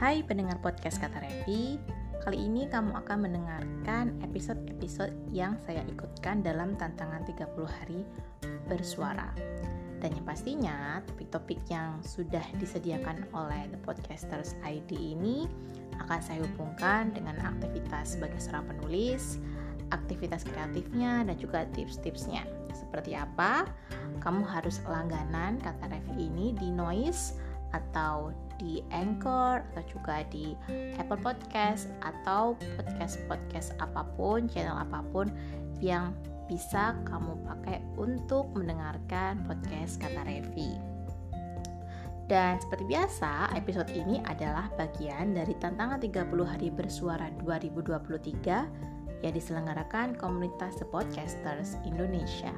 Hai pendengar podcast Kata Revi Kali ini kamu akan mendengarkan episode-episode yang saya ikutkan dalam tantangan 30 hari bersuara Dan yang pastinya topik-topik yang sudah disediakan oleh The Podcasters ID ini akan saya hubungkan dengan aktivitas sebagai seorang penulis, aktivitas kreatifnya, dan juga tips-tipsnya. Seperti apa? Kamu harus langganan kata Revi ini di Noise atau di Anchor atau juga di Apple Podcast atau podcast-podcast apa pun, channel apa pun yang bisa kamu pakai untuk mendengarkan podcast kata Revi. Dan seperti biasa, episode ini adalah bagian dari tantangan 30 hari bersuara 2023 yang diselenggarakan komunitas The Podcasters Indonesia.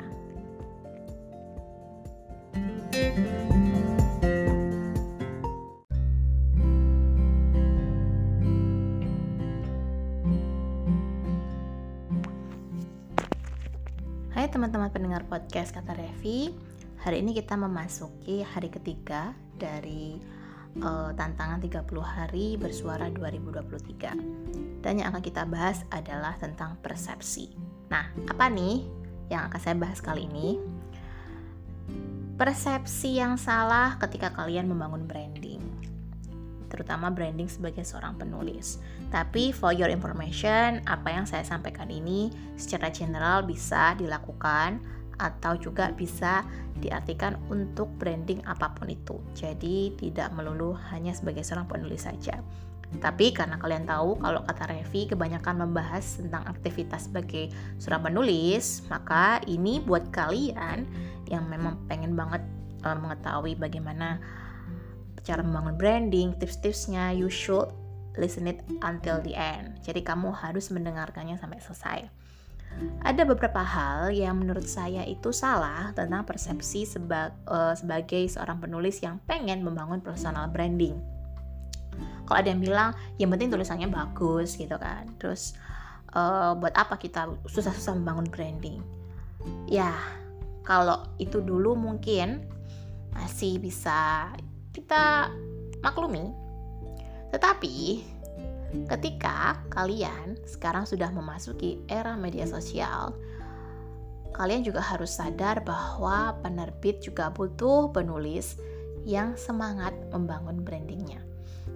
Hai pendengar podcast Kata Revi Hari ini kita memasuki hari ketiga dari uh, tantangan 30 hari bersuara 2023 Dan yang akan kita bahas adalah tentang persepsi Nah, apa nih yang akan saya bahas kali ini? Persepsi yang salah ketika kalian membangun branding terutama branding sebagai seorang penulis. Tapi for your information, apa yang saya sampaikan ini secara general bisa dilakukan atau juga bisa diartikan untuk branding apa pun itu. Jadi tidak melulu hanya sebagai seorang penulis saja. Tapi karena kalian tahu kalau kata Revi kebanyakan membahas tentang aktivitas sebagai seorang penulis, maka ini buat kalian yang memang pengen banget uh, mengetahui bagaimana cara membangun branding, tips-tipsnya, you should listen it until the end. Jadi kamu harus mendengarkannya sampai selesai. Ada beberapa hal yang menurut saya itu salah tentang persepsi seba uh, sebagai seorang penulis yang pengen membangun personal branding. Kalau ada yang bilang, yang penting tulisannya bagus gitu kan. Terus uh, buat apa kita susah-susah membangun branding? Ya, kalau itu dulu mungkin masih bisa kita maklumi. Tetapi ketika kalian sekarang sudah memasuki era media sosial, kalian juga harus sadar bahwa penerbit juga butuh penulis yang semangat membangun brandingnya.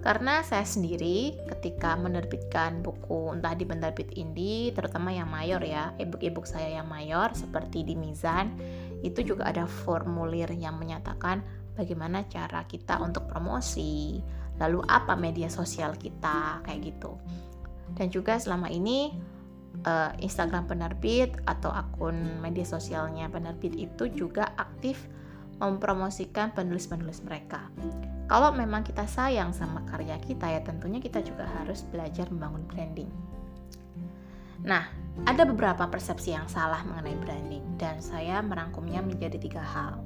Karena saya sendiri ketika menerbitkan buku entah di penerbit indie, terutama yang mayor ya, ebook-ebook saya yang mayor seperti di Mizan, itu juga ada formulir yang menyatakan bagaimana cara kita untuk promosi, lalu apa media sosial kita, kayak gitu. Dan juga selama ini uh, Instagram penerbit atau akun media sosialnya penerbit itu juga aktif mempromosikan penulis-penulis mereka. Kalau memang kita sayang sama karya kita ya tentunya kita juga harus belajar membangun branding. Nah, ada beberapa persepsi yang salah mengenai branding dan saya merangkumnya menjadi tiga hal.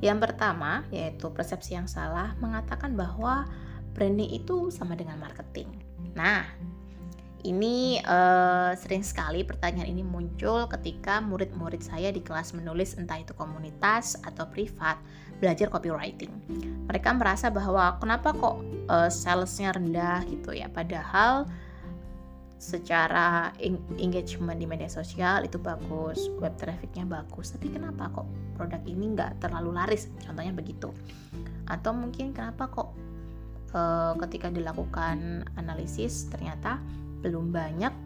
Yang pertama, yaitu persepsi yang salah mengatakan bahwa branding itu sama dengan marketing. Nah, ini uh, sering sekali pertanyaan ini muncul ketika murid-murid saya di kelas menulis entah itu komunitas atau privat belajar copywriting. Mereka merasa bahwa kenapa kok uh, salesnya rendah gitu ya, padahal secara engagement di media sosial itu bagus, web trafficnya bagus, tapi kenapa kok produk ini nggak terlalu laris? Contohnya begitu. Atau mungkin kenapa kok e, ketika dilakukan analisis ternyata belum banyak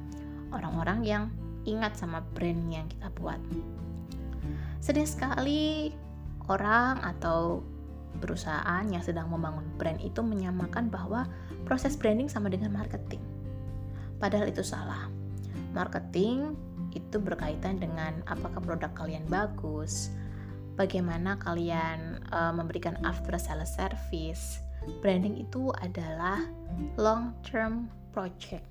orang-orang yang ingat sama brand yang kita buat. Sedih sekali orang atau perusahaan yang sedang membangun brand itu menyamakan bahwa proses branding sama dengan marketing Padahal itu salah. Marketing itu berkaitan dengan apakah produk kalian bagus, bagaimana kalian uh, memberikan after sales service. Branding itu adalah long term project.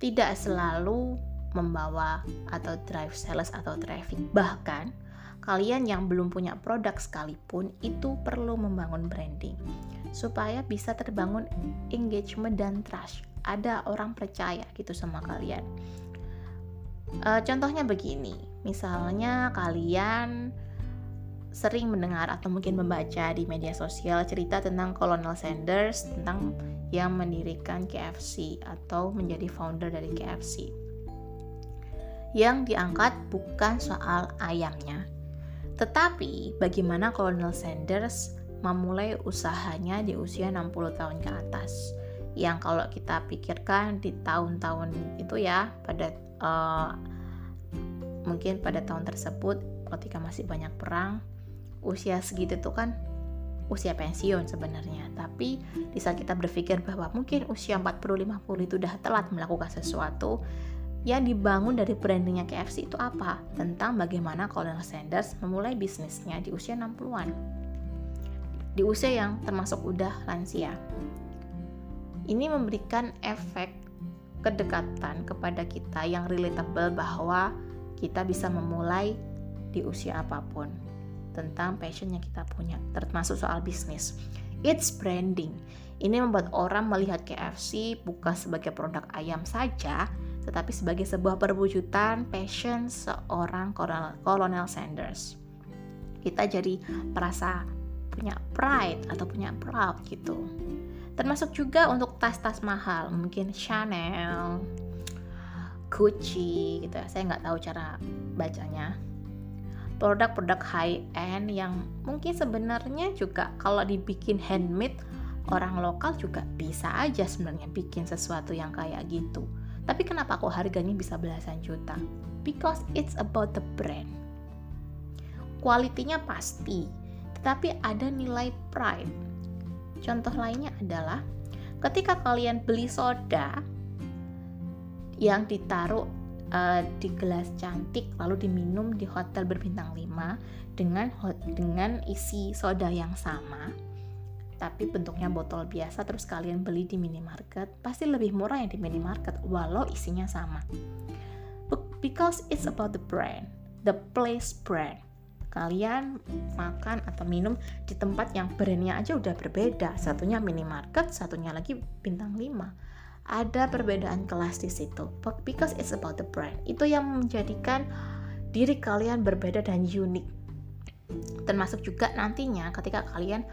Tidak selalu membawa atau drive sales atau traffic. Bahkan kalian yang belum punya produk sekalipun itu perlu membangun branding supaya bisa terbangun engagement dan trust ada orang percaya gitu sama kalian. E, contohnya begini, misalnya kalian sering mendengar atau mungkin membaca di media sosial cerita tentang Colonel Sanders tentang yang mendirikan KFC atau menjadi founder dari KFC. Yang diangkat bukan soal ayamnya, tetapi bagaimana Colonel Sanders memulai usahanya di usia 60 tahun ke atas. Yang kalau kita pikirkan di tahun-tahun itu ya pada uh, mungkin pada tahun tersebut ketika masih banyak perang usia segitu tuh kan usia pensiun sebenarnya tapi di saat kita berpikir bahwa mungkin usia 40-50 itu udah telat melakukan sesuatu yang dibangun dari brandingnya KFC itu apa? Tentang bagaimana Colonel Sanders memulai bisnisnya di usia 60-an. Di usia yang termasuk udah lansia. Ini memberikan efek kedekatan kepada kita yang relatable bahwa kita bisa memulai di usia apa pun tentang passion yang kita punya, termasuk soal bisnis. It's branding. Ini membuat orang melihat KFC bukan sebagai produk ayam saja, tetapi sebagai sebuah perwujudan passion seorang Colonel Sanders. Kita jadi merasa punya pride atau punya proud gitu. Termasuk juga untuk tas-tas mahal, mungkin Chanel, Gucci gitu ya. Saya nggak tahu cara bacanya produk-produk high end yang mungkin sebenarnya juga kalau dibikin handmade orang lokal juga bisa aja sebenarnya bikin sesuatu yang kayak gitu. Tapi kenapa kok harganya bisa belasan juta? Because it's about the brand. Kualitinya pasti, tetapi ada nilai pride. Contoh lainnya adalah ketika kalian beli soda yang ditaruh uh, di gelas cantik lalu diminum di hotel berbintang 5 dengan dengan isi soda yang sama tapi bentuknya botol biasa terus kalian beli di minimarket pasti lebih murah yang di minimarket walau isinya sama. Because it's about the brand the place brand kalian makan atau minum di tempat yang brandnya aja udah berbeda. Satunya minimarket satunya lagi bintang 5 ada perbedaan kelas di situ. Because it's about the brand. Itu yang menjadikan diri kalian berbeda dan unik. Termasuk juga nantinya ketika kalian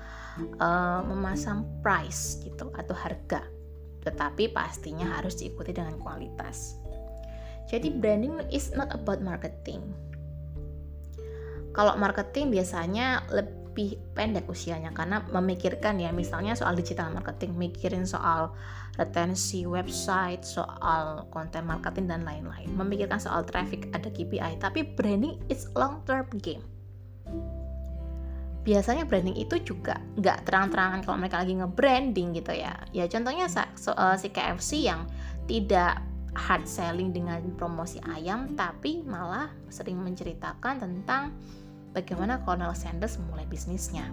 uh, memasang price gitu atau harga. Tetapi pastinya harus diikuti dengan kualitas. Jadi branding is not about marketing kalau marketing biasanya lebih pendek usianya karena memikirkan ya misalnya soal digital marketing mikirin soal retensi website soal konten marketing dan lain-lain. Memikirkan soal traffic ada KPI tapi branding is long term game. Biasanya branding itu juga nggak terang-terangan kalau mereka lagi nge-branding gitu ya. Ya contohnya so, uh, si KFC yang tidak hard selling dengan promosi ayam tapi malah sering menceritakan tentang bagaimana Colonel Sanders memulai bisnisnya.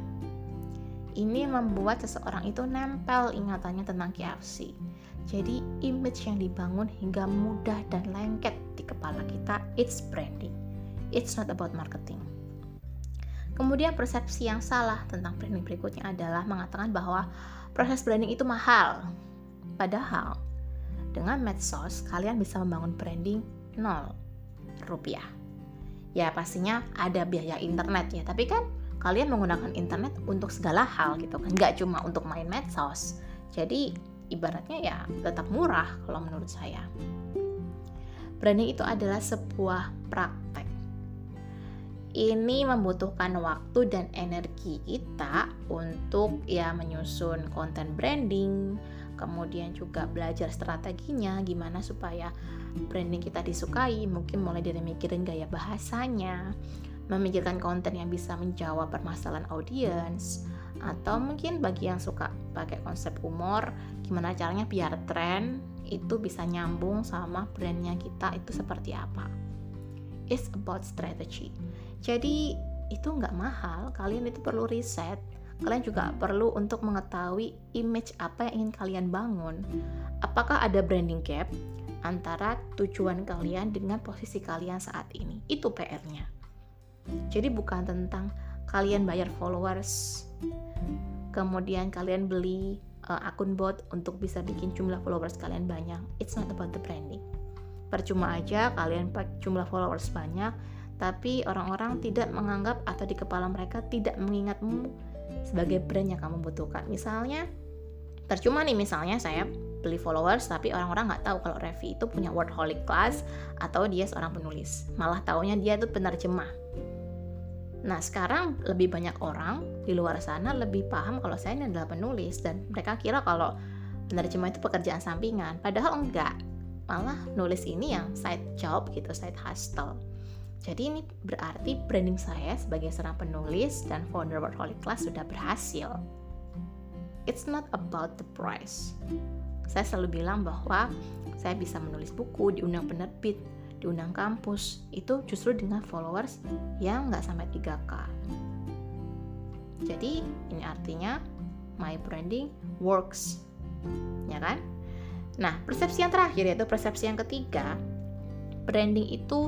Ini membuat seseorang itu nempel ingatannya tentang KFC. Jadi image yang dibangun hingga mudah dan lengket di kepala kita, it's branding. It's not about marketing. Kemudian persepsi yang salah tentang branding berikutnya adalah mengatakan bahwa proses branding itu mahal. Padahal dengan medsos kalian bisa membangun branding nol rupiah. Ya pastinya ada biaya internet ya. Tapi kan kalian menggunakan internet untuk segala hal gitu kan. Nggak cuma untuk main medsos. Jadi ibaratnya ya tetap murah kalau menurut saya. Branding itu adalah sebuah praktek. Ini membutuhkan waktu dan energi kita untuk ya menyusun konten branding kemudian juga belajar strateginya gimana supaya branding kita disukai mungkin mulai dari mikirin gaya bahasanya memikirkan konten yang bisa menjawab permasalahan audiens atau mungkin bagi yang suka pakai konsep humor gimana caranya biar tren itu bisa nyambung sama brandnya kita itu seperti apa. It's about strategy. Jadi itu nggak mahal kalian itu perlu riset kalian juga perlu untuk mengetahui image apa yang ingin kalian bangun. Apakah ada branding gap antara tujuan kalian dengan posisi kalian saat ini? Itu PR-nya. Jadi bukan tentang kalian bayar followers, kemudian kalian beli uh, akun bot untuk bisa bikin jumlah followers kalian banyak. It's not about the branding. Percuma aja kalian jumlah followers banyak, tapi orang-orang tidak menganggap atau di kepala mereka tidak mengingatmu sebagai brand yang kamu butuhkan. Misalnya, percuma nih misalnya saya beli followers tapi orang-orang nggak tahu kalau Revi itu punya wordholic class atau dia seorang penulis. Malah taunya dia itu penerjemah. Nah sekarang lebih banyak orang di luar sana lebih paham kalau saya ini adalah penulis dan mereka kira kalau penerjemah itu pekerjaan sampingan. Padahal enggak malah nulis ini yang side job gitu, side hustle. Jadi ini berarti branding saya sebagai seorang penulis dan founder Workaholic Class sudah berhasil. It's not about the price. Saya selalu bilang bahwa saya bisa menulis buku, diundang penerbit, diundang kampus, itu justru dengan followers yang nggak sampai 3K. Jadi ini artinya my branding works. Ya kan? Nah, persepsi yang terakhir yaitu persepsi yang ketiga, branding itu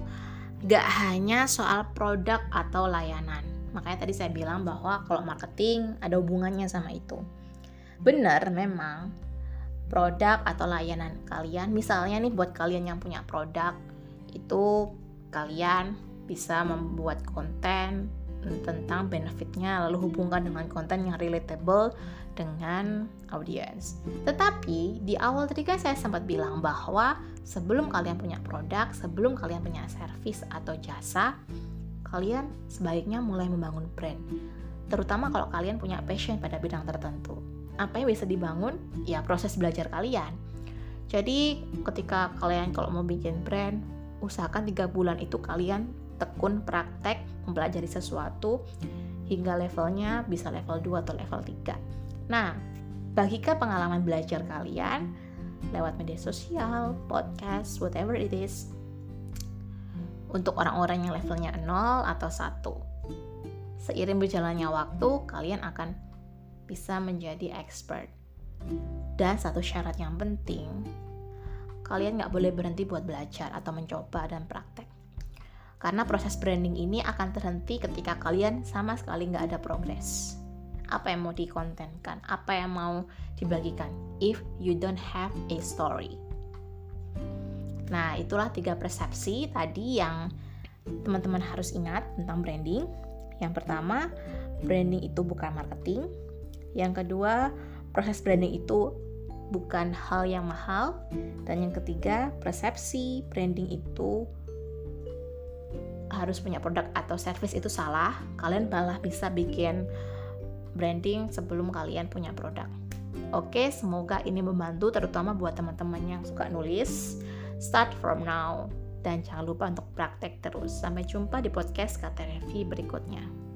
gak hanya soal produk atau layanan. Makanya tadi saya bilang bahwa kalau marketing ada hubungannya sama itu. Benar memang produk atau layanan kalian, misalnya nih buat kalian yang punya produk, itu kalian bisa membuat konten tentang benefitnya lalu hubungkan dengan konten yang relatable dengan audiens. Tetapi di awal tadi kan saya sempat bilang bahwa sebelum kalian punya produk, sebelum kalian punya service atau jasa, kalian sebaiknya mulai membangun brand. Terutama kalau kalian punya passion pada bidang tertentu. Apa yang bisa dibangun? Ya proses belajar kalian. Jadi ketika kalian kalau mau bikin brand, usahakan tiga bulan itu kalian tekun praktek mempelajari sesuatu hingga levelnya bisa level 2 atau level 3. Nah, bagikan pengalaman belajar kalian lewat media sosial, podcast, whatever it is. Untuk orang-orang yang levelnya 0 atau 1. Seiring berjalannya waktu, kalian akan bisa menjadi expert. Dan satu syarat yang penting, kalian nggak boleh berhenti buat belajar atau mencoba dan praktek karena proses branding ini akan terhenti ketika kalian sama sekali nggak ada progres. Apa yang mau dikontenkan, apa yang mau dibagikan, if you don't have a story. Nah, itulah tiga persepsi tadi yang teman-teman harus ingat tentang branding. Yang pertama, branding itu bukan marketing. Yang kedua, proses branding itu bukan hal yang mahal. Dan yang ketiga, persepsi branding itu harus punya produk atau service itu salah. Kalian malah bisa bikin branding sebelum kalian punya produk. Oke, semoga ini membantu terutama buat teman-teman yang suka nulis. Start from now dan jangan lupa untuk praktek terus. Sampai jumpa di podcast KTRV berikutnya.